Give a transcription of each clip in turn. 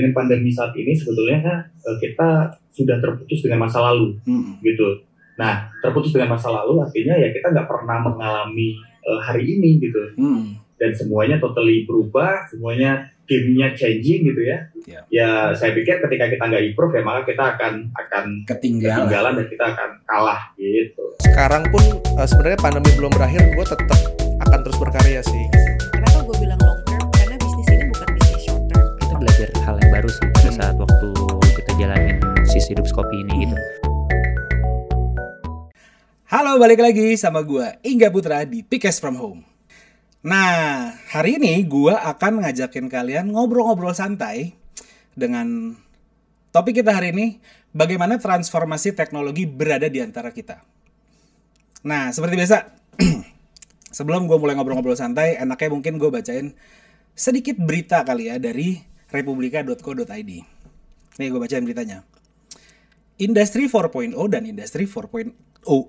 dengan pandemi saat ini sebetulnya uh, kita sudah terputus dengan masa lalu, hmm. gitu. Nah, terputus dengan masa lalu artinya ya kita nggak pernah mengalami uh, hari ini gitu. Hmm. Dan semuanya totally berubah, semuanya gamenya changing gitu ya. Yeah. Ya saya pikir ketika kita nggak improve ya maka kita akan akan ketinggalan. ketinggalan dan kita akan kalah gitu. Sekarang pun uh, sebenarnya pandemi belum berakhir, gue tetap akan terus berkarya sih. Belajar hal yang baru sih pada saat waktu kita jalanin sisi hidup kopi ini gitu. Halo, balik lagi sama gue Ingga Putra di Pikes From Home. Nah, hari ini gue akan ngajakin kalian ngobrol-ngobrol santai dengan topik kita hari ini, bagaimana transformasi teknologi berada di antara kita. Nah, seperti biasa, sebelum gue mulai ngobrol-ngobrol santai, enaknya mungkin gue bacain sedikit berita kali ya dari republika.co.id. Nih gue bacain beritanya. Industri 4.0 dan Industri 4.0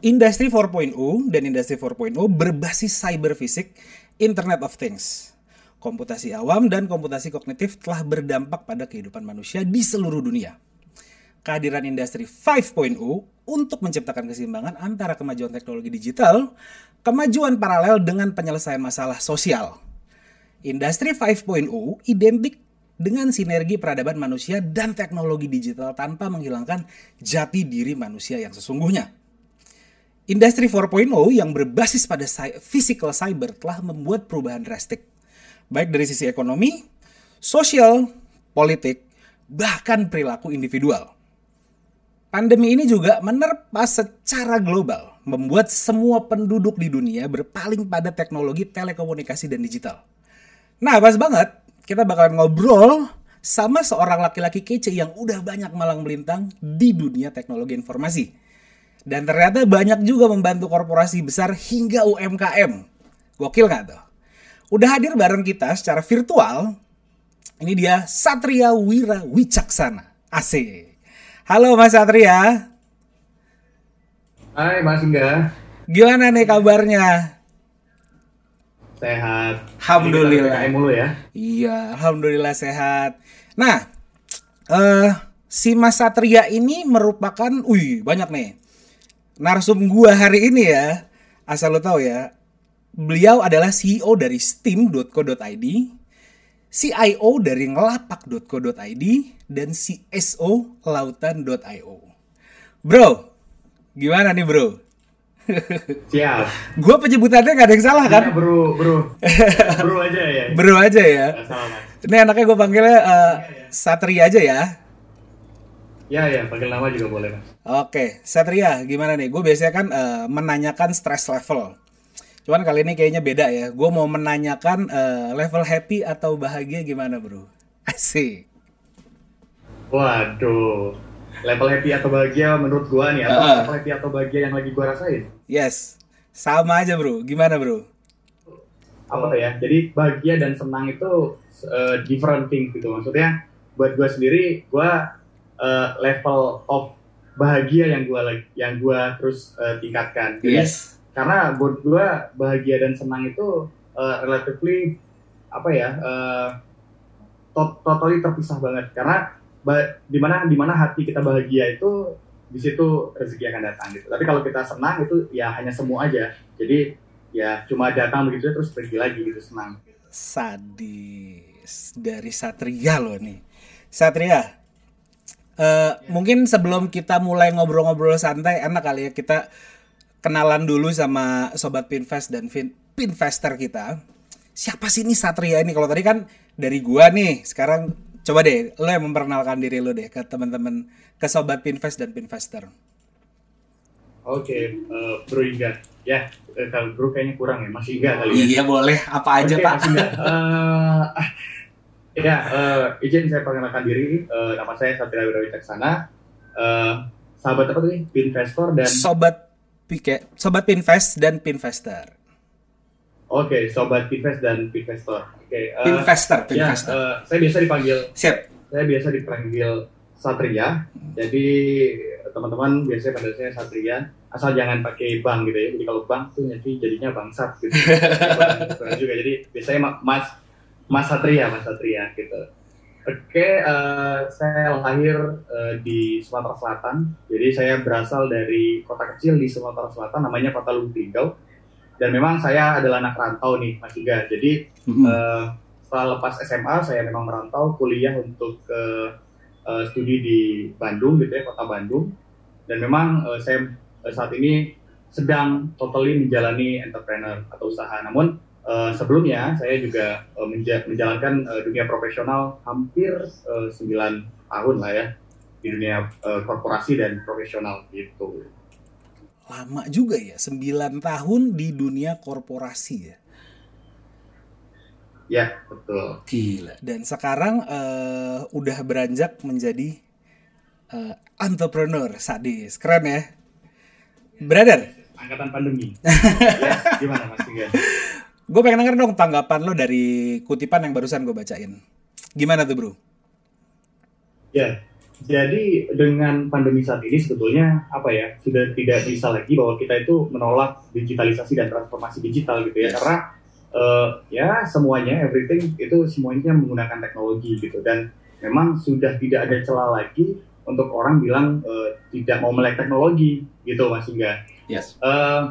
Industri 4.0 dan Industri 4.0 berbasis cyber fisik Internet of Things. Komputasi awam dan komputasi kognitif telah berdampak pada kehidupan manusia di seluruh dunia. Kehadiran industri 5.0 untuk menciptakan keseimbangan antara kemajuan teknologi digital, kemajuan paralel dengan penyelesaian masalah sosial. Industri 5.0 identik dengan sinergi peradaban manusia dan teknologi digital tanpa menghilangkan jati diri manusia yang sesungguhnya. Industri 4.0 yang berbasis pada physical cyber telah membuat perubahan drastik, baik dari sisi ekonomi, sosial, politik, bahkan perilaku individual. Pandemi ini juga menerpa secara global, membuat semua penduduk di dunia berpaling pada teknologi telekomunikasi dan digital. Nah, pas banget, kita bakalan ngobrol sama seorang laki-laki kece yang udah banyak malang melintang di dunia teknologi informasi dan ternyata banyak juga membantu korporasi besar hingga UMKM. Gokil nggak tuh? Udah hadir bareng kita secara virtual. Ini dia Satria Wira Wicaksana. Asik. Halo Mas Satria. Hai Mas Inga. Gimana nih kabarnya? Sehat. Alhamdulillah. mulu ya. Iya, alhamdulillah sehat. Nah, eh uh, si Mas Satria ini merupakan, wih banyak nih narsum gua hari ini ya, asal lo tahu ya, beliau adalah CEO dari steam.co.id, CIO dari ngelapak.co.id, dan CSO lautan.io. Bro, gimana nih bro? Siap. Gue penyebutannya gak ada yang salah kan? Ya, bro, bro. Bro aja ya. bro aja ya. Ini anaknya gue panggilnya uh, Satria aja ya. Ya ya, panggil nama juga boleh mas. Oke, Satria, gimana nih? Gue biasanya kan uh, menanyakan stress level. Cuman kali ini kayaknya beda ya. Gue mau menanyakan uh, level happy atau bahagia gimana, bro? Asik. Waduh, level happy atau bahagia menurut gue nih atau uh. level happy atau bahagia yang lagi gue rasain? Yes, sama aja bro. Gimana bro? Apa ya? Jadi bahagia dan senang itu uh, different thing gitu. Maksudnya buat gue sendiri, gue uh, level of bahagia yang gue yang gue terus uh, tingkatkan. Jadi, yes. Karena buat gue bahagia dan senang itu uh, relatively apa ya uh, to totally terpisah banget karena di mana di mana hati kita bahagia itu di situ rezeki akan datang gitu. Tapi kalau kita senang itu ya hanya semu aja. Jadi ya cuma datang begitu terus pergi lagi gitu senang. Sadis dari Satria loh nih. Satria, Uh, ya. Mungkin sebelum kita mulai ngobrol-ngobrol santai, enak kali ya kita kenalan dulu sama sobat Pinvest dan fin Pinvester kita. Siapa sih ini Satria ini? Kalau tadi kan dari gua nih, sekarang coba deh lo yang memperkenalkan diri lo deh ke teman-teman, ke sobat Pinvest dan Pinvester. Oke, okay, uh, eh, Bro Iga. Ya, eh, kalau Bro kayaknya kurang ya, masih Iga kali ya. Iya boleh, apa aja okay, Pak. Uh, Ya, uh, izin saya perkenalkan diri. Uh, nama saya Satria Wirawi Teksana. Uh, sahabat apa tadi? Pinvestor dan Sobat Pike, Sobat Pinvest dan Pinvestor. Oke, okay, Sobat Pinvest dan Pinvestor. Oke, okay, uh, Pinvestor, Pinvestor. Ya, uh, saya biasa dipanggil Siap. Saya biasa dipanggil Satria. Jadi teman-teman biasanya pada saya Satria asal jangan pakai bank gitu ya jadi kalau bank tuh nanti jadinya bangsat gitu juga jadi biasanya mas Mas Satria, Mas Satria gitu. Oke, eh, saya lahir eh, di Sumatera Selatan. Jadi saya berasal dari kota kecil di Sumatera Selatan, namanya Kota Lubuk Linggau. Dan memang saya adalah anak rantau nih, Mas Iga. Jadi Mm-mm. eh, setelah lepas SMA, saya memang merantau kuliah untuk ke eh, studi di Bandung, gitu ya, Kota Bandung. Dan memang eh, saya eh, saat ini sedang totally menjalani entrepreneur atau usaha. Namun eh, sebelumnya saya juga eh, menja- menjalankan eh, dunia profesional hampir eh, 9 tahun lah ya di dunia eh, korporasi dan profesional gitu. Lama juga ya, 9 tahun di dunia korporasi ya. Ya, betul. Gila. Dan sekarang eh, udah beranjak menjadi eh, entrepreneur sadis. Keren ya. Brother, Angkatan pandemi. ya, gimana Mas Tiga? gue pengen denger dong tanggapan lo dari kutipan yang barusan gue bacain. Gimana tuh bro? Ya, jadi dengan pandemi saat ini sebetulnya apa ya sudah tidak bisa lagi bahwa kita itu menolak digitalisasi dan transformasi digital gitu ya Yes. karena eh, ya semuanya everything itu semuanya menggunakan teknologi gitu dan memang sudah tidak ada celah lagi untuk orang bilang eh, tidak mau melek teknologi gitu mas Hingga. Yes. Eh,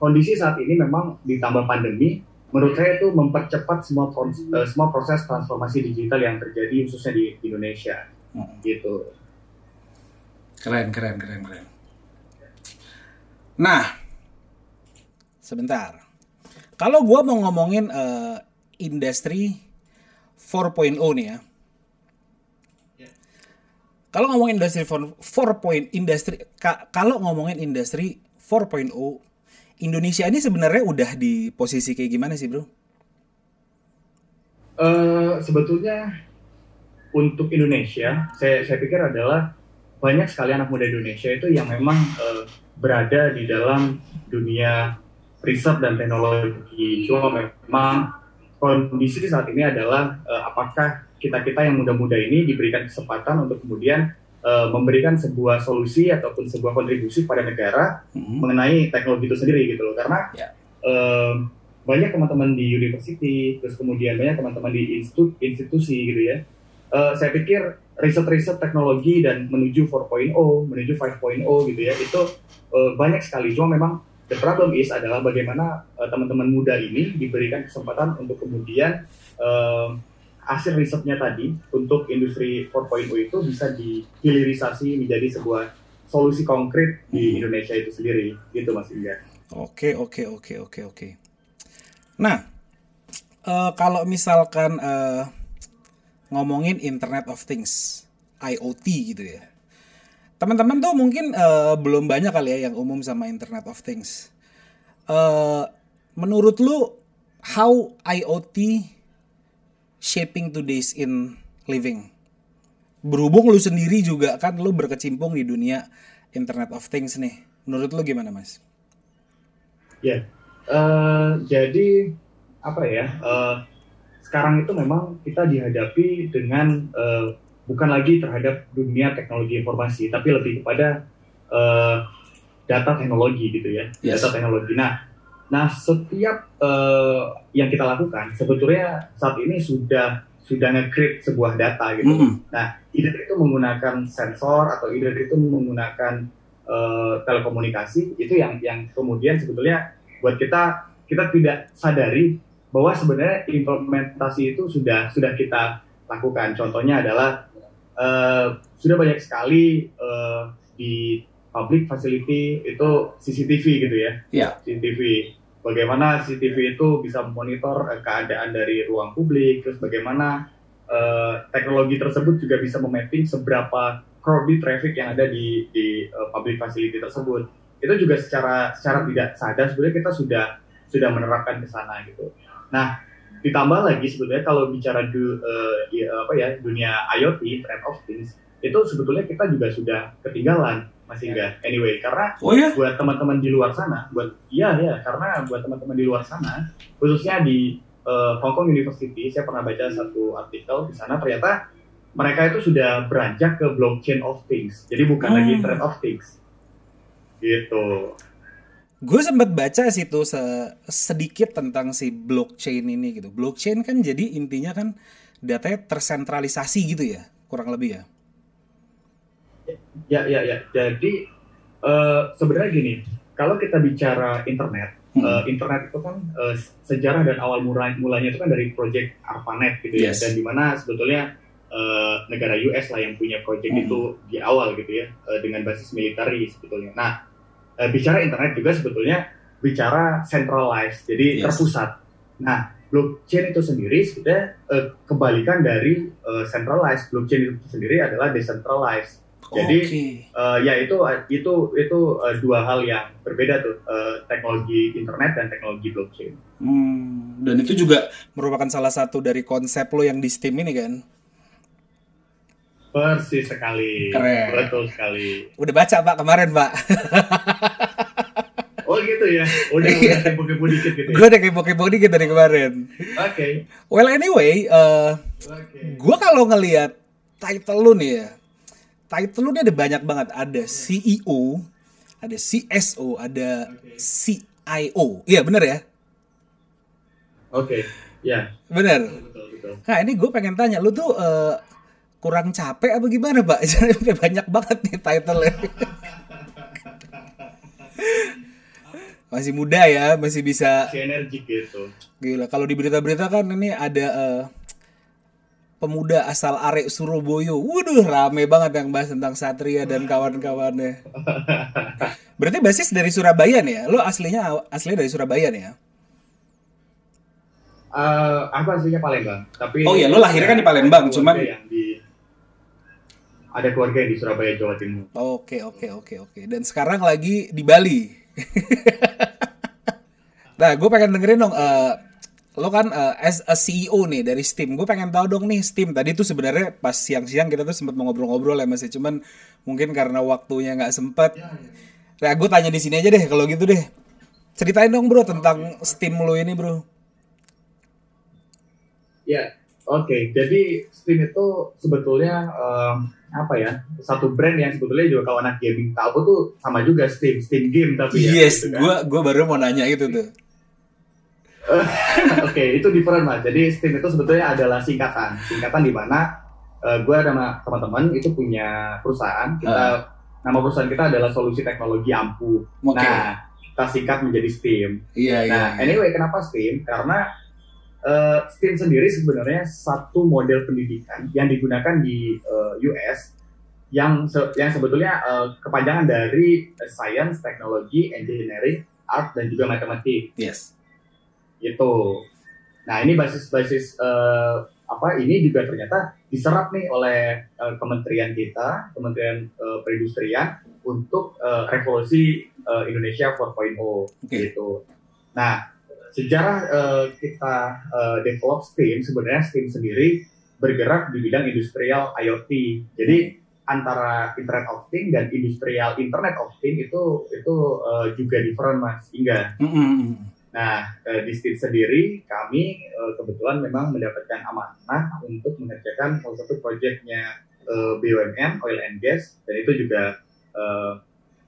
kondisi saat ini memang ditambah pandemi, menurut saya itu mempercepat semua proses, eh, semua proses transformasi digital yang terjadi khususnya di Indonesia, Mm. gitu. Keren, keren, keren, keren. Nah, sebentar. Kalau gua mau ngomongin eh, industri 4.0 nih ya. Kalau ngomongin industri 4 point industri ka- kalau ngomongin industri 4.0 Indonesia ini sebenarnya udah di posisi kayak gimana sih, Bro? Eh, sebetulnya untuk Indonesia, saya saya pikir adalah banyak sekali anak muda Indonesia itu yang memang eh, berada di dalam dunia riset dan teknologi. Cuma memang kondisi saat ini adalah eh, apakah kita kita yang muda-muda ini diberikan kesempatan untuk kemudian eh, memberikan sebuah solusi ataupun sebuah kontribusi pada negara Mm-mm. mengenai teknologi itu sendiri gitu loh karena Ya. em, banyak teman-teman di university terus kemudian banyak teman-teman di institu- institusi gitu ya Eh, saya pikir riset-riset teknologi dan menuju 4.0 menuju 5.0 gitu ya itu eh, banyak sekali cuma memang the problem is adalah bagaimana eh, teman-teman muda ini diberikan kesempatan untuk kemudian em, hasil risetnya tadi untuk industri 4.0 itu bisa dihilirisasi menjadi sebuah solusi konkret di Indonesia itu sendiri gitu Mas Indra. Oke, oke, oke, oke, oke. Nah, eh, kalau misalkan eh, ngomongin Internet of Things, IoT gitu ya. Teman-teman tuh mungkin eh, belum banyak kali ya yang umum sama Internet of Things. Eh, menurut lu, how IoT shaping today's in living? Berhubung lu sendiri juga kan lu berkecimpung di dunia Internet of Things nih. Menurut lu gimana, Mas? Ya, eh, jadi apa ya? eh, sekarang itu memang kita dihadapi dengan eh, bukan lagi terhadap dunia teknologi informasi, tapi lebih kepada eh, data teknologi gitu ya, Yes. data teknologi. Nah, nah setiap eh, yang kita lakukan sebetulnya saat ini sudah sudah nge-create sebuah data gitu. Mm-mm. Nah, either itu menggunakan sensor atau either itu menggunakan eh, telekomunikasi itu yang yang kemudian sebetulnya buat kita kita tidak sadari bahwa sebenarnya implementasi itu sudah sudah kita lakukan. Contohnya adalah eh, sudah banyak sekali eh, di public facility itu CCTV gitu ya. Iya. CCTV. Bagaimana CCTV itu bisa memonitor eh, keadaan dari ruang publik, terus bagaimana eh, teknologi tersebut juga bisa memapping seberapa crowded traffic yang ada di di eh, public facility tersebut. Itu juga secara secara tidak sadar sebenarnya kita sudah sudah menerapkan ke sana gitu. Nah, ditambah lagi sebetulnya kalau bicara du, eh, ya, apa ya dunia IoT, Internet of Things, itu sebetulnya kita juga sudah ketinggalan masih enggak. Anyway, karena Oh ya? buat teman-teman di luar sana, buat iya ya, karena buat teman-teman di luar sana, khususnya di eh, Hong Kong University, saya pernah baca satu artikel di sana ternyata mereka itu sudah beranjak ke blockchain of things, jadi bukan Oh. lagi internet of things, gitu. Gue sempat baca sih tuh se- sedikit tentang si blockchain ini gitu. Blockchain kan jadi intinya kan datanya tersentralisasi gitu ya, kurang lebih ya. Ya, ya, ya. Jadi eh, sebenarnya gini, kalau kita bicara internet, Hmm. eh, internet itu kan eh, sejarah dan awal mulai mulanya itu kan dari project ARPANET gitu ya, Yes. dan di mana sebetulnya eh, negara US lah yang punya project Hmm. itu di awal gitu ya, eh, dengan basis military sebetulnya. Nah, eh, bicara internet juga sebetulnya bicara centralized, jadi Yes. terpusat. Nah, blockchain itu sendiri sebetulnya eh, kebalikan dari eh, centralized. Blockchain itu sendiri adalah decentralized. Jadi, Oke. Eh, ya itu itu itu eh, dua hal yang berbeda tuh eh, teknologi internet dan teknologi blockchain. Hmm, dan itu juga merupakan salah satu dari konsep lo yang di Steam ini kan. Persis sekali, Keren. betul sekali. Udah baca Pak kemarin Pak. Oh gitu ya, udah Iya. udah kepo-kepo dikit gitu. gue Ya? udah kepo-kepo dikit dari kemarin. Oke, Well anyway, eh oke. gue kalau ngelihat title lu nih ya, title lu nih ada banyak banget. Ada CEO, ada CSO, ada CIO. Iya bener ya, Oke, ya bener. betul betul. Nah ini gue pengen tanya, lu tuh eh, kurang capek apa gimana Pak? Sampai banyak banget nih title-nya. masih muda ya, masih bisa Si energik gitu. Gila, kalau di berita-berita kan ini ada eh, pemuda asal Arek Surabaya. Waduh, rame banget yang bahas tentang Satria dan kawan-kawannya. Berarti basis dari Surabaya nih ya? Lo aslinya aslinya dari Surabaya nih ya? Eh, aku aslinya Palembang, tapi Oh iya, lo lahirnya kan di Palembang, ada cuman- yang di ada keluarga yang di Surabaya Jawa Timur. Oke, oke, oke, oke. Dan sekarang lagi di Bali. nah, gue pengen dengerin dong. eh, lo kan eh, as a CEO nih dari Steam. Gue pengen tahu dong nih Steam. Tadi tuh sebenarnya pas siang-siang kita tuh sempat mau ngobrol-ngobrol ya Mas. ya. Cuman mungkin karena waktunya nggak sempet. Nah, gue tanya di sini aja deh kalau gitu deh. Ceritain dong bro tentang Steam lo ini bro. Ya, oke. Jadi Steam itu sebetulnya em, apa ya? Satu brand yang sebetulnya juga kalau anak gaming tahu tuh sama juga Steam, Steam game tapi ya. yes, gitu kan. gue gua baru mau nanya itu tuh. Oke, itu different mas. Jadi Steam itu sebetulnya adalah singkatan, singkatan di mana gue sama teman-teman itu punya perusahaan. Kita nama perusahaan kita adalah Solusi Teknologi Ampuh. Oke. Nah, kita singkat menjadi Steam. Iya, iya. Nah, anyway, kenapa Steam? Karena eh, Steam sendiri sebenarnya satu model pendidikan yang digunakan di eh, US yang se- yang sebetulnya eh, kepanjangan dari eh, Science, Teknologi, Engineering, Art dan juga Matematik Yes. gitu. Nah, ini basis-basis eh, apa ini juga ternyata diserap nih oleh eh, kementerian kita, Kementerian eh, Perindustrian untuk eh, revolusi eh, Indonesia 4.0 Oke. gitu. Nah, sejarah eh, kita eh, develop Steam sebenarnya Steam sendiri bergerak di bidang industrial IoT. Jadi antara Internet of Things dan industrial Internet of Things itu itu eh, juga different mas hingga. Nah, di Steam sendiri kami eh, kebetulan memang mendapatkan amanah untuk mengerjakan salah satu proyeknya eh, BUMN Oil and Gas dan itu juga eh,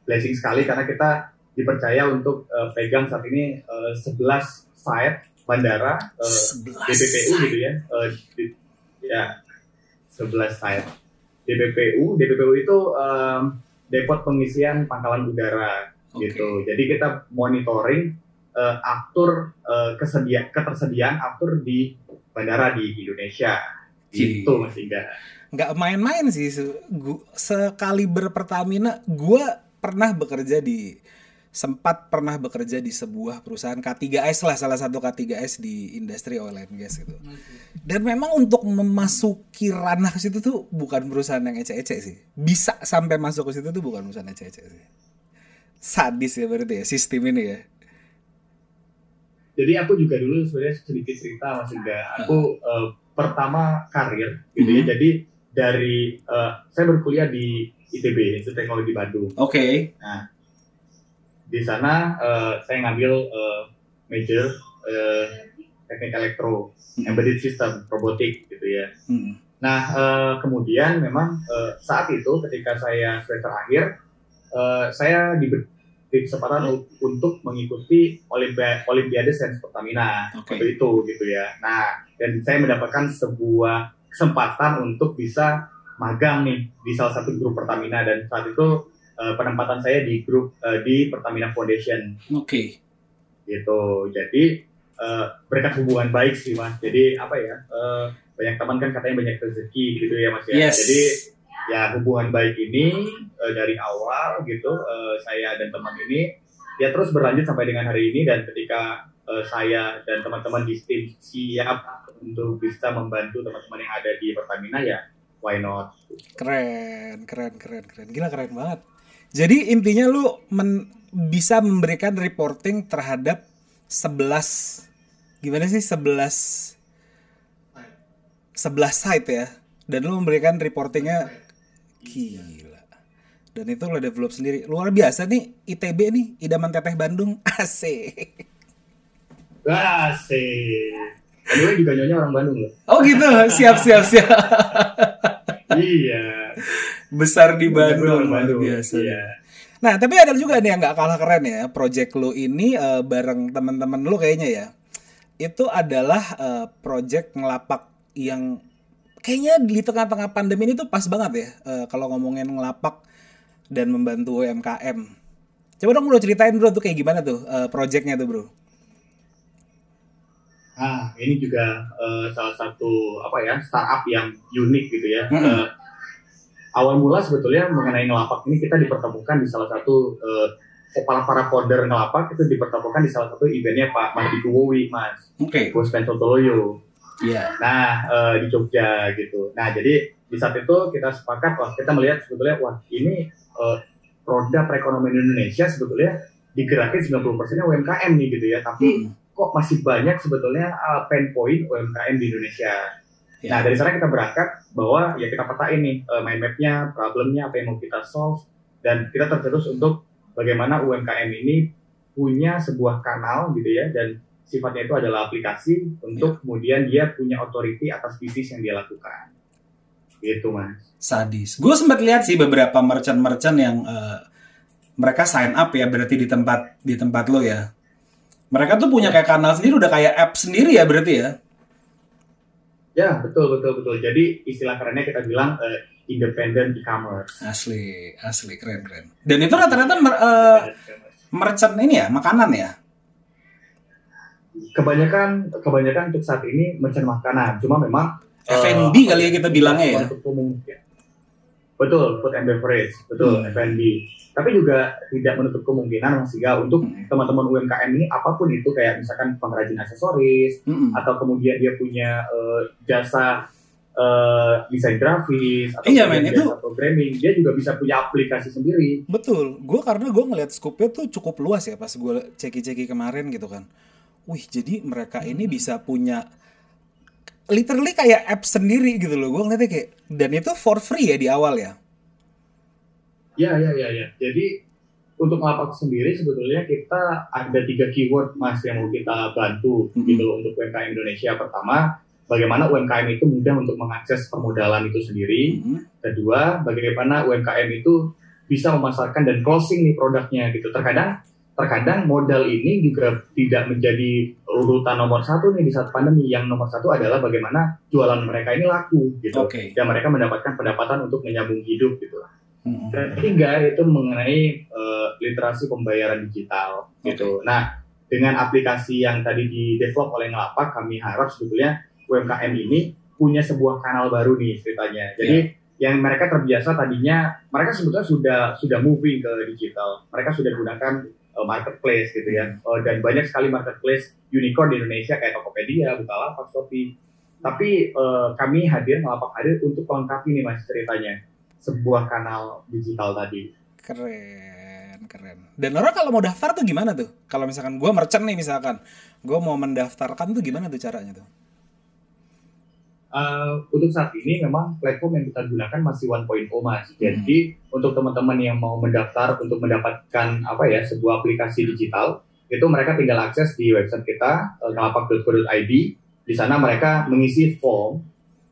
blessing sekali karena kita dipercaya untuk eh, pegang saat ini eh, 11 site bandara eh, Sebelas. DPPU gitu ya. Eh, di- ya 11 site. DPPU, DPPU itu em, depot pengisian pangkalan udara Oke. gitu. Jadi kita monitoring eh, aftur eh, kesedia ketersediaan aftur di bandara di Indonesia. Gitu Mas Iga. nggak main-main sih se- gu- sekaliber Pertamina gua pernah bekerja di sempat pernah bekerja di sebuah perusahaan K3S lah salah satu K3S di industri oil and gas gitu dan memang untuk memasuki ranah ke situ tuh bukan perusahaan yang ece-ece sih bisa sampai masuk ke situ tuh bukan perusahaan ece-ece sih sadis ya berarti ya sistem ini ya Jadi aku juga dulu sebenarnya sedikit cerita Mas Iga. Aku eh, pertama karir gitu ya. Mhm. Jadi dari eh, saya berkuliah di ITB Institut Teknologi Bandung. oke Di sana eh, saya ngambil eh, major eh, teknik elektro, Mhm. embedded system, robotik gitu ya. Hmm. Nah, eh, kemudian memang eh, saat itu ketika saya semester akhir, eh, saya diber- di kesempatan u- untuk mengikuti Olimpiade, Olimpiade Sains Pertamina Oke. waktu itu gitu ya. Nah, dan saya mendapatkan sebuah kesempatan untuk bisa magang nih di salah satu grup Pertamina dan saat itu eh, penempatan saya di grup eh, di Pertamina Foundation Oke. gitu. Jadi eh, berkat hubungan baik sih mas. Jadi apa ya? eh, banyak teman kan katanya banyak rezeki gitu ya mas ya. Yes. Jadi ya hubungan baik ini eh, dari awal gitu eh, saya dan teman ini ya terus berlanjut sampai dengan hari ini dan ketika eh, saya dan teman-teman di tim siap untuk bisa membantu teman-teman yang ada di Pertamina ya why not? Keren, keren, keren, keren. Gila keren banget. Jadi intinya lu men- bisa memberikan reporting terhadap 11 gimana sih 11 11 site ya. Dan lu memberikan reportingnya gila. Dan itu lo develop sendiri. Luar biasa nih ITB nih, Idaman Teteh Bandung. Asik. Asik. Anyway juga nyonya orang Bandung loh. Oh gitu, siap siap siap. iya. Besar di Bandung, luar biasa. Iya. Nah, tapi ada juga nih yang nggak kalah keren ya. Project lu ini eh, bareng teman-teman lu kayaknya ya. Itu adalah eh, project ngelapak yang kayaknya di tengah-tengah pandemi ini tuh pas banget ya. eh, kalau ngomongin ngelapak dan membantu UMKM. Coba dong bro ceritain bro tuh kayak gimana tuh eh, projectnya tuh bro. Nah, ini juga eh, salah satu apa ya startup yang unik gitu ya. Mm-mm. Eh, awal mula sebetulnya mengenai ngelapak ini kita dipertemukan di salah satu eh, para para founder ngelapak itu dipertemukan di salah satu eventnya Pak Mahdi Kuwowi, Mas, Oke. Bos Soloyo. Iya. Nah, eh, di Jogja gitu. Nah, jadi di saat itu kita sepakat, wah kita melihat sebetulnya, wah ini eh, roda perekonomian Indonesia sebetulnya digerakin 90%-nya UMKM nih gitu ya. Tapi Mm. kok masih banyak sebetulnya uh, pain point UMKM di Indonesia. Ya. Nah dari sana kita berangkat bahwa ya kita petain nih uh, mind map-nya, problemnya, apa yang mau kita solve, dan kita terterus untuk bagaimana UMKM ini punya sebuah kanal gitu ya, dan sifatnya itu adalah aplikasi untuk kemudian dia punya authority atas bisnis yang dia lakukan. Gitu mas. sadis. Gue sempat lihat sih beberapa merchant-merchant yang eh, mereka sign up ya berarti di tempat di tempat lo ya. Mereka tuh punya kayak kanal sendiri udah kayak app sendiri ya berarti ya. Ya betul betul betul. Jadi istilah kerennya kita bilang uh, independent e-commerce. Asli, asli keren keren. Dan itu rata-rata mer- eh, merchant ini ya, makanan ya. kebanyakan kebanyakan untuk saat ini merchant makanan cuma memang F&B eh, kali ya kita bilangnya ya. untuk umum ya. Betul food and beverage betul Hmm. F&B tapi juga tidak menutup kemungkinan Mas Siga untuk Hmm. teman-teman UMKM ini apa pun itu kayak misalkan pengrajin aksesoris Mm-mm. atau kemudian dia punya eh, jasa eh, desain grafis atau Iya, men, itu- programming dia juga bisa punya aplikasi sendiri Betul, gue karena gue ngeliat scope-nya tuh cukup luas ya pas gue ceki-ceki kemarin gitu kan. Wih, jadi mereka ini bisa punya literally kayak app sendiri gitu loh. Gue ngeliatnya kayak dan itu for free ya di awal ya. Ya, ya, ya, ya. Jadi untuk ngelapak sendiri sebetulnya kita ada tiga keyword mas yang mau kita bantu Mhm. gitu loh untuk UMKM Indonesia. Pertama, bagaimana UMKM itu mudah untuk mengakses permodalan itu sendiri. Mhm. Kedua, bagaimana UMKM itu bisa memasarkan dan closing nih produknya gitu. Terkadang terkadang modal ini juga tidak menjadi urutan nomor satu nih di saat pandemi. Yang nomor satu adalah bagaimana jualan mereka ini laku gitu. Oke. Dan mereka mendapatkan pendapatan untuk menyambung hidup gitu. Mhm. Dan ketiga itu mengenai eh, literasi pembayaran digital gitu. Nah, dengan aplikasi yang tadi di develop oleh Ngelapak, kami harap sebetulnya UMKM ini punya sebuah kanal baru nih ceritanya. Jadi yang mereka terbiasa tadinya mereka sebetulnya sudah sudah moving ke digital. Mereka sudah gunakan eh, marketplace gitu ya. Eh, dan banyak sekali marketplace unicorn di Indonesia kayak Tokopedia, Bukalapak, Shopee. Tapi eh, kami hadir Ngelapak hadir untuk melengkapi nih Mas ceritanya sebuah kanal digital tadi. Keren, keren. Dan orang kalau mau daftar tuh gimana tuh? Kalau misalkan gue merchant nih misalkan, gue mau mendaftarkan tuh gimana tuh caranya tuh? Uh, untuk saat ini memang platform yang kita gunakan masih 1.0 mas. Jadi untuk teman-teman yang mau mendaftar untuk mendapatkan apa ya sebuah aplikasi digital, itu mereka tinggal akses di website kita uh. Di sana mereka mengisi form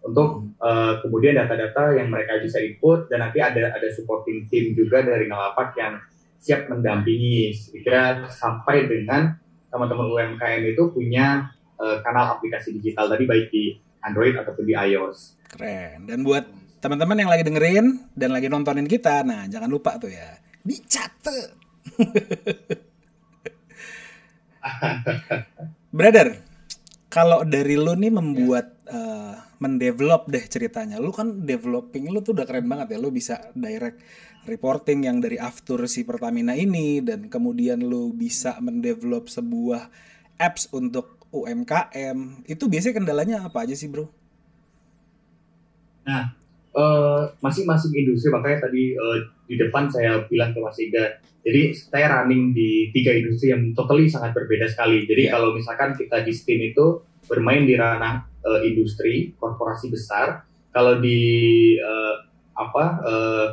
untuk uh, kemudian data-data yang mereka bisa input dan nanti ada ada supporting team juga dari ngalapak yang siap mendampingi kira sampai dengan teman-teman UMKM itu punya eh, kanal aplikasi digital tadi baik di Android ataupun di iOS. Keren. Dan buat teman-teman yang lagi dengerin dan lagi nontonin kita, nah jangan lupa tuh ya, dicatat. Brother, kalau dari lu nih membuat eh, mendevelop deh ceritanya, lu kan developing lu tuh udah keren banget ya, lu bisa direct reporting yang dari after si Pertamina ini dan kemudian lu bisa mendevelop sebuah apps untuk UMKM. Itu biasanya kendalanya apa aja sih, Bro? Nah, eh, masing-masing industri makanya tadi eh, di depan saya bilang ke Mas Iga, jadi saya running di tiga industri yang totally sangat berbeda sekali. Jadi Iya. kalau misalkan kita di STEAM itu bermain di ranah eh, industri, korporasi besar, kalau di eh, apa eh,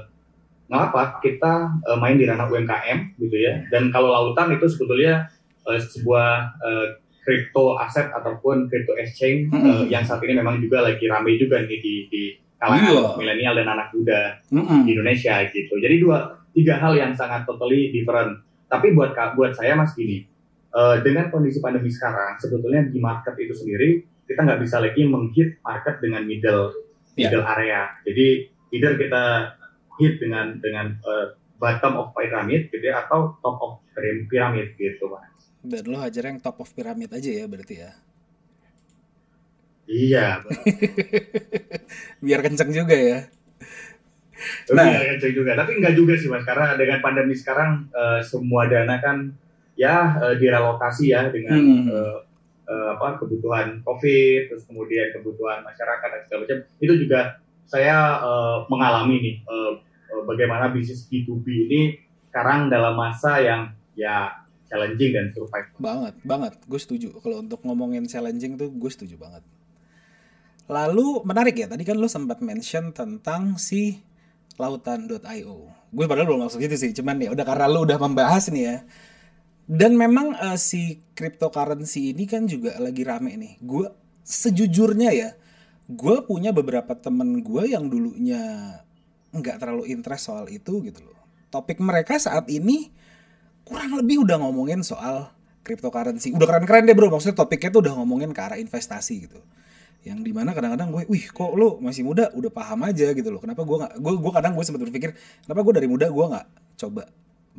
nggak apa kita eh, main di ranah UMKM gitu ya. Dan kalau lautan itu sebetulnya eh, sebuah eh, crypto aset ataupun crypto exchange Mm-mm. eh, yang saat ini memang juga lagi rame juga nih di, di kalangan Iya. milenial dan anak muda Mm-mm. di Indonesia gitu. Jadi dua tiga hal yang sangat totally different. Tapi buat buat saya mas gini, eh, dengan kondisi pandemi sekarang sebetulnya di market itu sendiri kita nggak bisa lagi menghit market dengan middle Iya. middle area. Jadi either kita hit dengan dengan eh, bottom of pyramid gitu ya atau top of pyram- pyramid gitu mas. Dan lo hajar yang top of pyramid aja ya berarti ya. Iya, Biar kenceng juga ya. Nah, Nah. kenceng juga. Tapi enggak juga sih mas, karena dengan pandemi sekarang eh, semua dana kan ya eh, direlokasi ya dengan Hmm. eh, eh, apa kebutuhan COVID, terus kemudian kebutuhan masyarakat dan segala macam. Itu juga saya eh, mengalami nih eh, eh, bagaimana bisnis B2B ini sekarang dalam masa yang ya challenging dan survive. Banget, banget. Gue setuju. Kalau untuk ngomongin challenging tuh gue setuju banget. Lalu menarik ya, tadi kan lo sempat mention tentang si lautan.io. Gue padahal belum masuk situ sih, cuman ya udah karena lo udah membahas nih ya. Dan memang eh, si cryptocurrency ini kan juga lagi rame nih. Gue sejujurnya ya, gue punya beberapa temen gue yang dulunya nggak terlalu interest soal itu gitu loh. Topik mereka saat ini kurang lebih udah ngomongin soal cryptocurrency. Udah keren-keren deh bro, maksudnya topiknya tuh udah ngomongin ke arah investasi gitu. Yang di mana kadang-kadang gue, wih kok lo masih muda udah paham aja gitu loh. Kenapa gue nggak, gue gue kadang gue sempat berpikir, kenapa gue dari muda gue nggak coba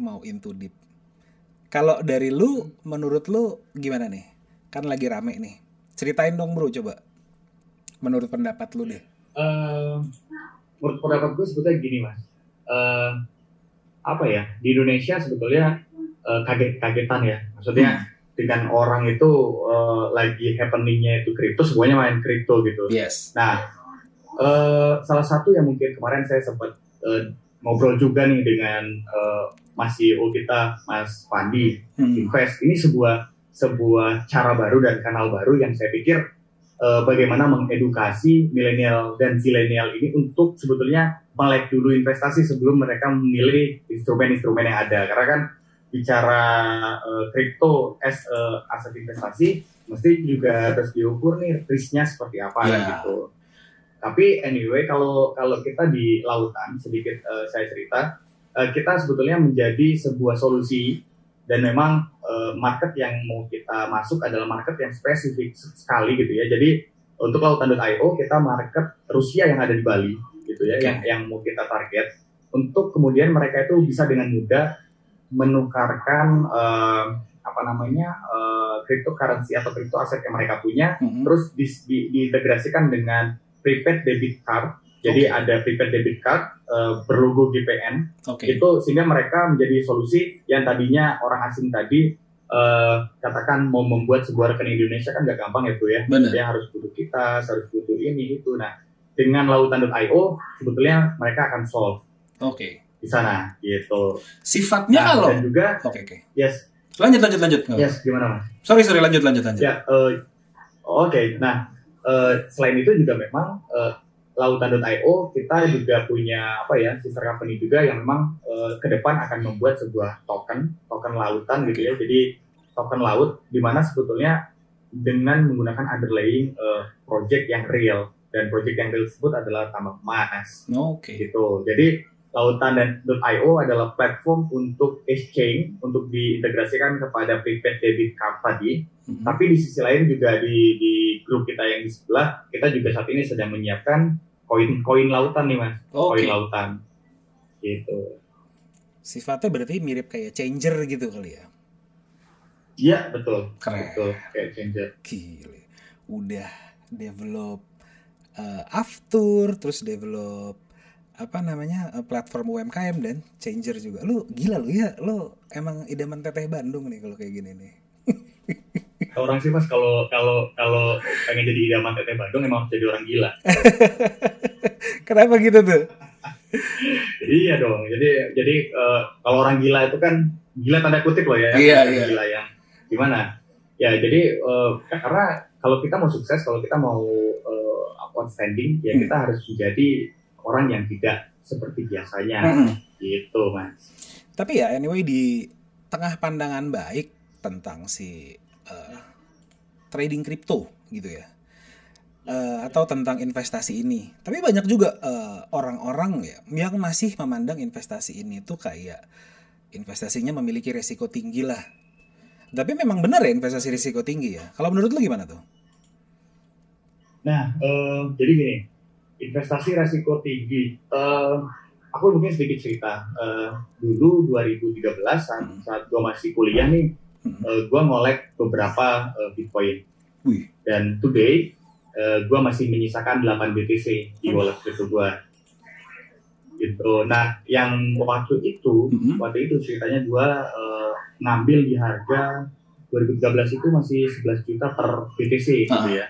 mau into deep. Kalau dari lu, menurut lu gimana nih? Kan lagi rame nih. Ceritain dong bro, coba. Menurut pendapat lu deh. Eh, menurut pendapat gue sebetulnya gini mas, Eh, apa ya di Indonesia sebetulnya eh, kaget-kagetan ya, maksudnya dengan orang itu eh, lagi happeningnya itu kripto, semuanya main kripto gitu. Yes. Nah, eh, salah satu yang mungkin kemarin saya sempat eh, ngobrol juga nih dengan eh, Mas CEO kita, Mas Pandi, Hmm. Invest. Ini sebuah sebuah cara baru dan kanal baru yang saya pikir eh, bagaimana mengedukasi milenial dan zilenial ini untuk sebetulnya melek dulu investasi sebelum mereka memilih instrumen-instrumen yang ada. Karena kan bicara eh, kripto as eh, aset investasi mesti juga harus diukur nih risknya seperti apa Ya. gitu. Tapi anyway kalau kalau kita di lautan sedikit eh, saya cerita eh, kita sebetulnya menjadi sebuah solusi dan memang eh, market yang mau kita masuk adalah market yang spesifik sekali gitu ya. Jadi untuk lautan.io kita market Rusia yang ada di Bali gitu ya, Oke. yang yang mau kita target untuk kemudian mereka itu bisa dengan mudah menukarkan eh, apa namanya eh, cryptocurrency atau crypto aset yang mereka punya Mhm. terus di, di- diintegrasikan dengan prepaid debit card. Jadi Oke. ada prepaid debit card eh, berlogo GPN Oke. itu sehingga mereka menjadi solusi yang tadinya orang asing tadi eh, katakan mau membuat sebuah rekening di Indonesia kan nggak gampang ya bro ya. Bener. Dia harus butuh kita, harus butuh ini itu. Nah dengan lautan.io sebetulnya mereka akan solve Oke. Di sana gitu. Sifatnya Nah, kalau dan juga Oke oke. yes Lanjut lanjut lanjut. Yes gimana mas? Sorry sorry lanjut lanjut lanjut. Ya, eh, oke. Nah, eh, selain itu juga memang eh, lautan.io kita juga punya apa ya sister company juga yang memang eh, ke depan akan membuat sebuah token token lautan gitu ya. Jadi token laut di mana sebetulnya dengan menggunakan underlying eh, project yang real dan project yang real tersebut adalah tambang emas Oke. gitu. Jadi lautan dan .io adalah platform untuk exchange untuk diintegrasikan kepada prepaid debit card tadi. Mhm. Tapi di sisi lain juga di di grup kita yang di sebelah kita juga saat ini sedang menyiapkan koin-koin lautan nih mas, koin lautan. Gitu. Sifatnya berarti mirip kayak changer gitu kali ya. Iya betul, Keren. betul kayak changer. Gile. Udah develop uh, Aftur, terus develop apa namanya uh, platform UMKM dan changer juga. Lu gila lu ya, lu emang idaman teteh Bandung nih kalau kayak gini nih. Orang sih mas kalau kalau kalau pengen jadi idaman teteh Bandung emang harus jadi orang gila. Kenapa gitu tuh? Iya dong. Jadi jadi eh, kalau orang gila itu kan gila tanda kutip loh ya. Iya, iya. Gila yang gimana? Ya jadi eh, kan karena kalau kita mau sukses, kalau kita mau eh, outstanding, ya Hmm. kita harus menjadi orang yang tidak seperti biasanya. Mm-mm. Gitu mas. Tapi ya anyway di tengah pandangan baik tentang si uh, trading kripto gitu ya. Uh, atau tentang investasi ini. Tapi banyak juga uh, orang-orang ya yang masih memandang investasi ini tuh kayak investasinya memiliki resiko tinggi lah. Tapi memang benar ya investasi risiko tinggi ya. Kalau menurut lu gimana tuh? Nah, eh, jadi gini, investasi resiko tinggi. Eh, aku mungkin sedikit cerita. Eh, dulu 2013 saat, Hmm. saat gue masih kuliah nih, Hmm. eh, gue ngolek beberapa eh, Bitcoin. Wih. Dan today, eh, gue masih menyisakan 8 BTC di wallet crypto gue. Gitu. Nah, yang waktu itu, waktu itu ceritanya gue eh, ngambil di harga 2013 itu masih 11 juta per BTC gitu Ah. ya.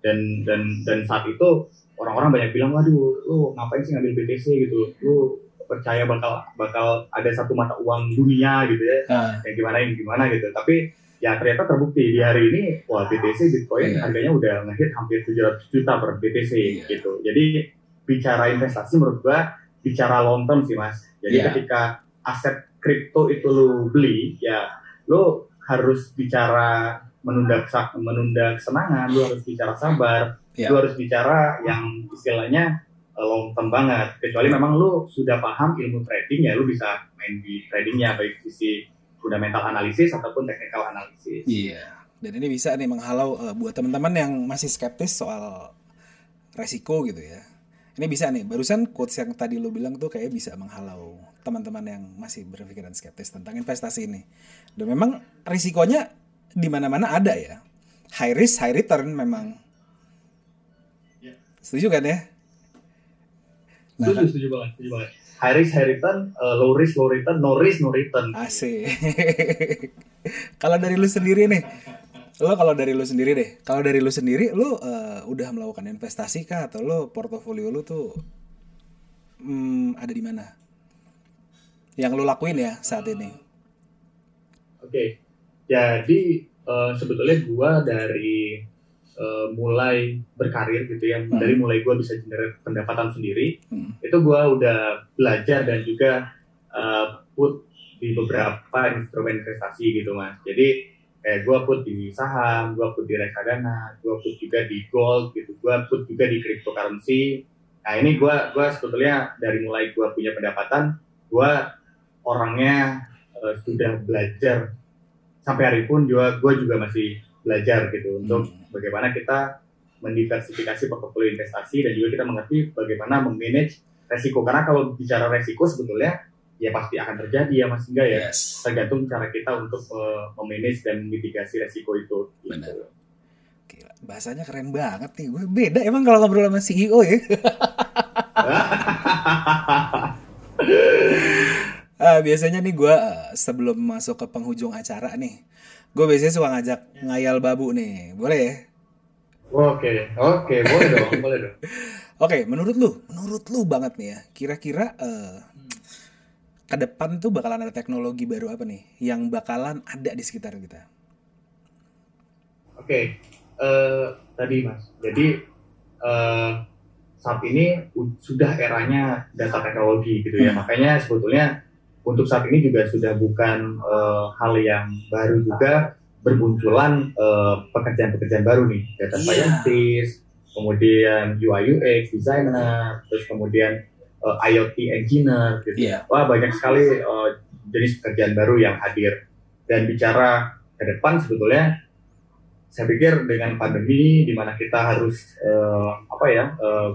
Dan dan dan saat itu orang-orang banyak bilang, waduh, lu ngapain sih ngambil BTC gitu? Lu percaya bakal bakal ada satu mata uang dunia gitu ya? Ah, Yang gimana yang gimana gitu. Tapi ya ternyata terbukti di hari ini, wah BTC Bitcoin Iya. harganya udah ngehit hampir 700 juta per BTC Iya. gitu. Jadi bicara investasi menurut gua bicara long term sih mas. Jadi Iya. ketika aset kripto itu lu beli, ya lu harus bicara menunda menunda kesenangan, lu harus bicara sabar, Iya. lu harus bicara yang istilahnya uh, long term banget. Kecuali memang lu sudah paham ilmu trading ya lu bisa main di tradingnya baik sisi fundamental analisis ataupun technical analisis. Iya. Dan ini bisa nih menghalau eh, buat teman-teman yang masih skeptis soal resiko gitu ya. Ini bisa nih, barusan quotes yang tadi lu bilang tuh kayak bisa menghalau teman-teman yang masih berpikiran skeptis tentang investasi ini. Dan memang risikonya di mana-mana ada ya. High risk, high return memang. Ya. Setuju kan ya? Nah, Setuju, setuju banget, setuju banget. High risk, high return, uh, low risk, low return, no risk, no return. Asik. kalau dari lu sendiri nih, lo kalau dari lu sendiri deh, kalau dari lu sendiri, lu eh, udah melakukan investasi kah atau lu portofolio lu tuh hmm, ada di mana? Yang lu lakuin ya saat ini? Oke, jadi uh, sebetulnya gua dari uh, mulai berkarir gitu ya, Hmm. dari mulai gua bisa generate pendapatan sendiri, Hmm. itu gua udah belajar dan juga uh, put di beberapa instrumen investasi gitu mas. Jadi kayak gua put di saham, gua put di reksadana, gua put juga di gold gitu, gua put juga di cryptocurrency. Nah ini gua gua sebetulnya dari mulai gua punya pendapatan, gua orangnya uh, sudah belajar sampai hari pun juga gue juga masih belajar gitu untuk Hmm. bagaimana kita mendiversifikasi portofolio investasi dan juga kita mengerti bagaimana memanage resiko karena kalau bicara resiko sebetulnya ya pasti akan terjadi ya mas enggak ya Yes. tergantung cara kita untuk uh, memanage dan mitigasi resiko itu gitu. Benar. Gila, bahasanya keren banget nih. Beda emang kalau ngobrol sama CEO ya. Ah, biasanya nih gue sebelum masuk ke penghujung acara nih, gue biasanya suka ngajak ngayal babu nih, boleh ya? Oke, oke, boleh dong, boleh dong. Oke, menurut lu, menurut lu banget nih ya, kira-kira eh, ke depan tuh bakalan ada teknologi baru apa nih yang bakalan ada di sekitar kita? Oke, eh, tadi mas. Jadi eh, saat ini sudah eranya data teknologi gitu ya. Hmm. Makanya sebetulnya untuk saat ini juga sudah bukan eh, hal yang baru juga bermunculan eh, pekerjaan-pekerjaan baru nih, data Iya. scientist, kemudian UI UX designer, terus kemudian eh, IoT engineer gitu. Iya. Wah banyak sekali eh, jenis pekerjaan baru yang hadir. Dan bicara ke depan sebetulnya saya pikir dengan pandemi di mana kita harus eh, apa ya eh,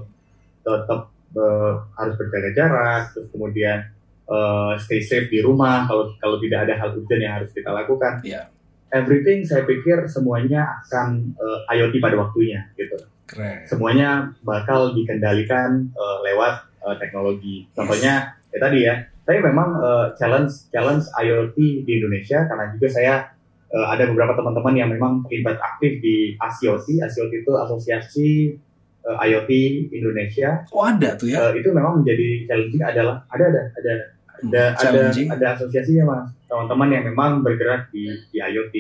tetap eh, harus berjaga jarak, terus kemudian eh, stay safe di rumah kalau kalau tidak ada hal urgent yang harus kita lakukan. Iya. Everything saya pikir semuanya akan eh, IoT pada waktunya gitu. Keren. Semuanya bakal dikendalikan eh, lewat eh, teknologi. Contohnya ya tadi ya, saya memang eh, challenge challenge IoT di Indonesia karena juga saya eh, ada beberapa teman-teman yang memang terlibat aktif di ASIOT. ASIOT itu Asosiasi eh, IoT Indonesia. Oh ada tuh ya. Eh, itu memang menjadi challenging adalah ada ada ada ada ada, Challenging. ada asosiasinya mas. Teman-teman yang memang bergerak di, di IoT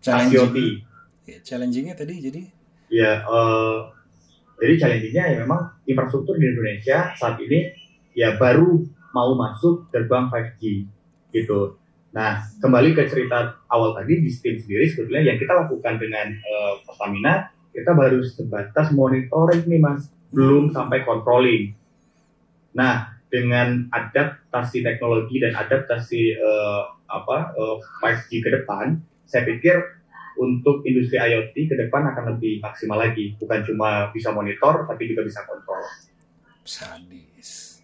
Challenging. Ya, challengingnya tadi jadi? Ya eh, jadi challengingnya ya memang infrastruktur di Indonesia saat ini ya baru mau masuk gerbang 5G gitu. Nah kembali ke cerita awal tadi di Steam sendiri sebetulnya yang kita lakukan dengan eh, Pertamina kita baru sebatas monitoring nih mas. Belum sampai controlling. Nah dengan adaptasi teknologi dan adaptasi eh, apa eh, 5G ke depan saya pikir untuk industri IoT ke depan akan lebih maksimal lagi. Bukan cuma bisa monitor, tapi juga bisa kontrol. sadis.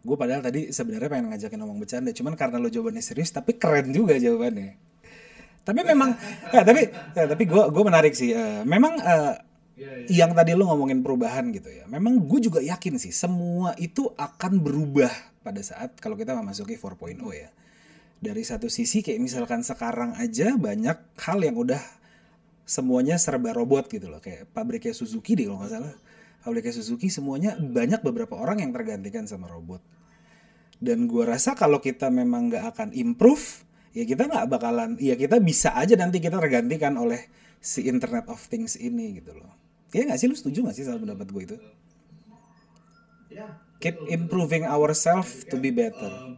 Gue padahal tadi sebenarnya pengen ngajakin ngomong bercanda, cuman karena lo jawabannya serius, tapi keren juga jawabannya. Tapi memang, ya, tapi ya, tapi gue gue menarik sih. Eh, memang eh, yang tadi lo ngomongin perubahan gitu ya. Memang gue juga yakin sih semua itu akan berubah pada saat kalau kita memasuki 4.0 ya. Dari satu sisi kayak misalkan sekarang aja banyak hal yang udah semuanya serba robot gitu loh. Kayak pabriknya Suzuki deh kalau nggak salah. Pabriknya Suzuki semuanya banyak beberapa orang yang tergantikan sama robot. Dan gua rasa kalau kita memang nggak akan improve, ya kita nggak bakalan, ya kita bisa aja nanti kita tergantikan oleh si Internet of Things ini gitu loh. Iya nggak sih lu setuju nggak sih sama pendapat gue itu? Keep improving ourselves to be better.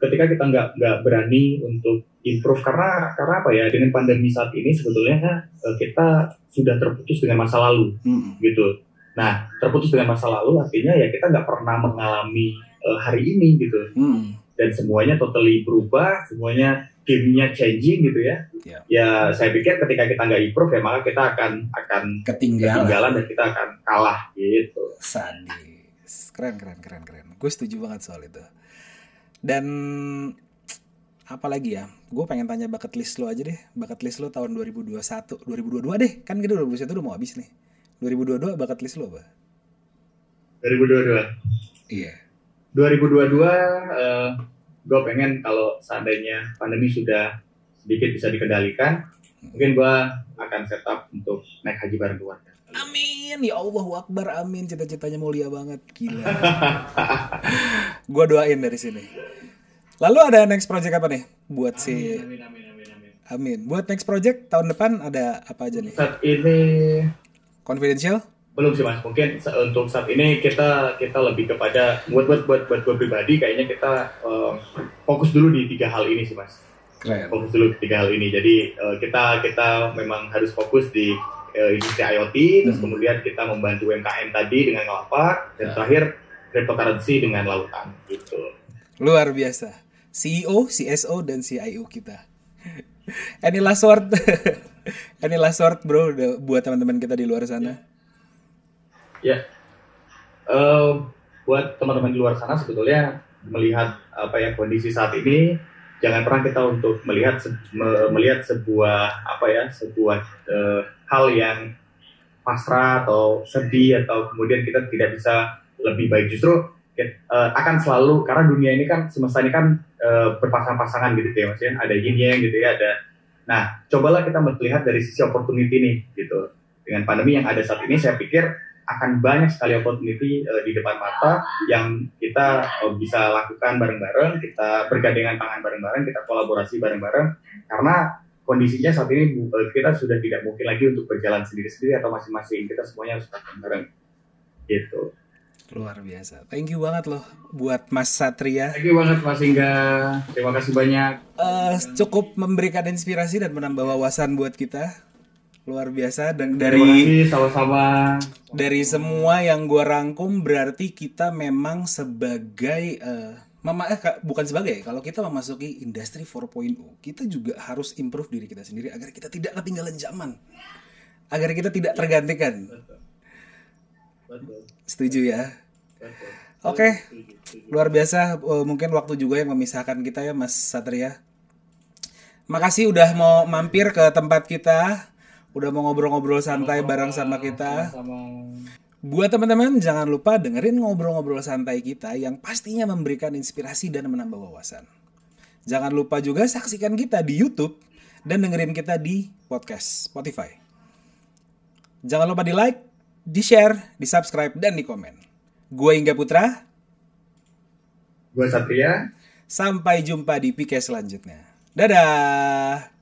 Ketika kita nggak nggak berani untuk improve karena karena apa ya dengan pandemi saat ini sebetulnya eh, kita sudah terputus dengan masa lalu Mm-mm. gitu. Nah terputus dengan masa lalu artinya ya kita nggak pernah mengalami eh, hari ini gitu Mm-mm. Dan semuanya totally berubah, semuanya gamenya changing gitu ya. Ya. Ya saya pikir ketika kita nggak improve ya maka kita akan akan Ketinggalan. ketinggalan dan kita akan kalah gitu. Sadis. Keren, keren, keren, keren. Gue setuju banget soal itu. Dan apa lagi ya? Gue pengen tanya bucket list lo aja deh. Bucket list lo tahun 2021, 2022 deh. Kan kita 2021 udah mau habis nih. 2022 bucket list lo apa? 2022. Iya. 2022 eh, gue pengen kalau seandainya pandemi sudah sedikit bisa dikendalikan, mungkin gue akan setup untuk naik haji bareng keluarga. Amin, ya Allah Akbar, amin. Cita-citanya mulia banget, gila. gue doain dari sini. Lalu ada next project apa nih buat si Amin, amin, amin, amin. Amin. Buat next project tahun depan ada apa aja nih? Saat ini Confidential? Belum sih mas, mungkin untuk saat ini kita kita lebih kepada buat buat buat buat gue pribadi kayaknya kita eh, fokus dulu di tiga hal ini sih mas. Keren. fokus dulu ke tiga hal ini. Jadi eh, kita kita memang harus fokus di eh, industri IoT, terus Hmm. kemudian kita membantu UMKM tadi dengan lapak, dan Ya. terakhir cryptocurrency dengan lautan gitu. Luar biasa. CEO, CSO, dan CIO kita. Any last word? Any last word bro buat teman-teman kita di luar sana? Ya, Eh, buat teman-teman di luar sana sebetulnya melihat apa ya kondisi saat ini, jangan pernah kita untuk melihat se- me- melihat sebuah apa ya sebuah eh, hal yang pasrah atau sedih atau kemudian kita tidak bisa lebih baik. Justru eh, akan selalu karena dunia ini kan semesta ini kan eh, berpasang-pasangan gitu ya mas ya ada yin yang gitu ya ada. Nah cobalah kita melihat dari sisi opportunity nih gitu. Dengan pandemi yang ada saat ini saya pikir akan banyak sekali opportunity eh, di depan mata yang kita eh, bisa lakukan bareng-bareng kita bergandengan tangan bareng-bareng kita kolaborasi bareng-bareng karena kondisinya saat ini eh, kita sudah tidak mungkin lagi untuk berjalan sendiri-sendiri atau masing-masing kita semuanya harus bareng-bareng gitu Luar biasa. Thank you banget loh buat Mas Satria. Thank you banget Mas Ingga. Terima kasih banyak. Eh, cukup memberikan inspirasi dan menambah wawasan buat kita. Luar biasa dan dari sama-sama. dari semua yang gua rangkum berarti kita memang sebagai eh, mama eh, ka- bukan sebagai kalau kita memasuki industri 4.0 kita juga harus improve diri kita sendiri agar kita tidak ketinggalan zaman agar kita tidak tergantikan Betul. Betul. setuju ya. Oke. Setuju. luar biasa eh, mungkin waktu juga yang memisahkan kita ya Mas Satria makasih udah mau mampir ke tempat kita udah mau ngobrol-ngobrol santai bareng sama kita. Buat teman-teman jangan lupa dengerin ngobrol-ngobrol santai kita yang pastinya memberikan inspirasi dan menambah wawasan. Jangan lupa juga saksikan kita di YouTube dan dengerin kita di podcast Spotify. Jangan lupa di like, di share, di subscribe, dan di komen. Gue Ingga Putra, Gue Satria. sampai jumpa di PK selanjutnya. Dadah!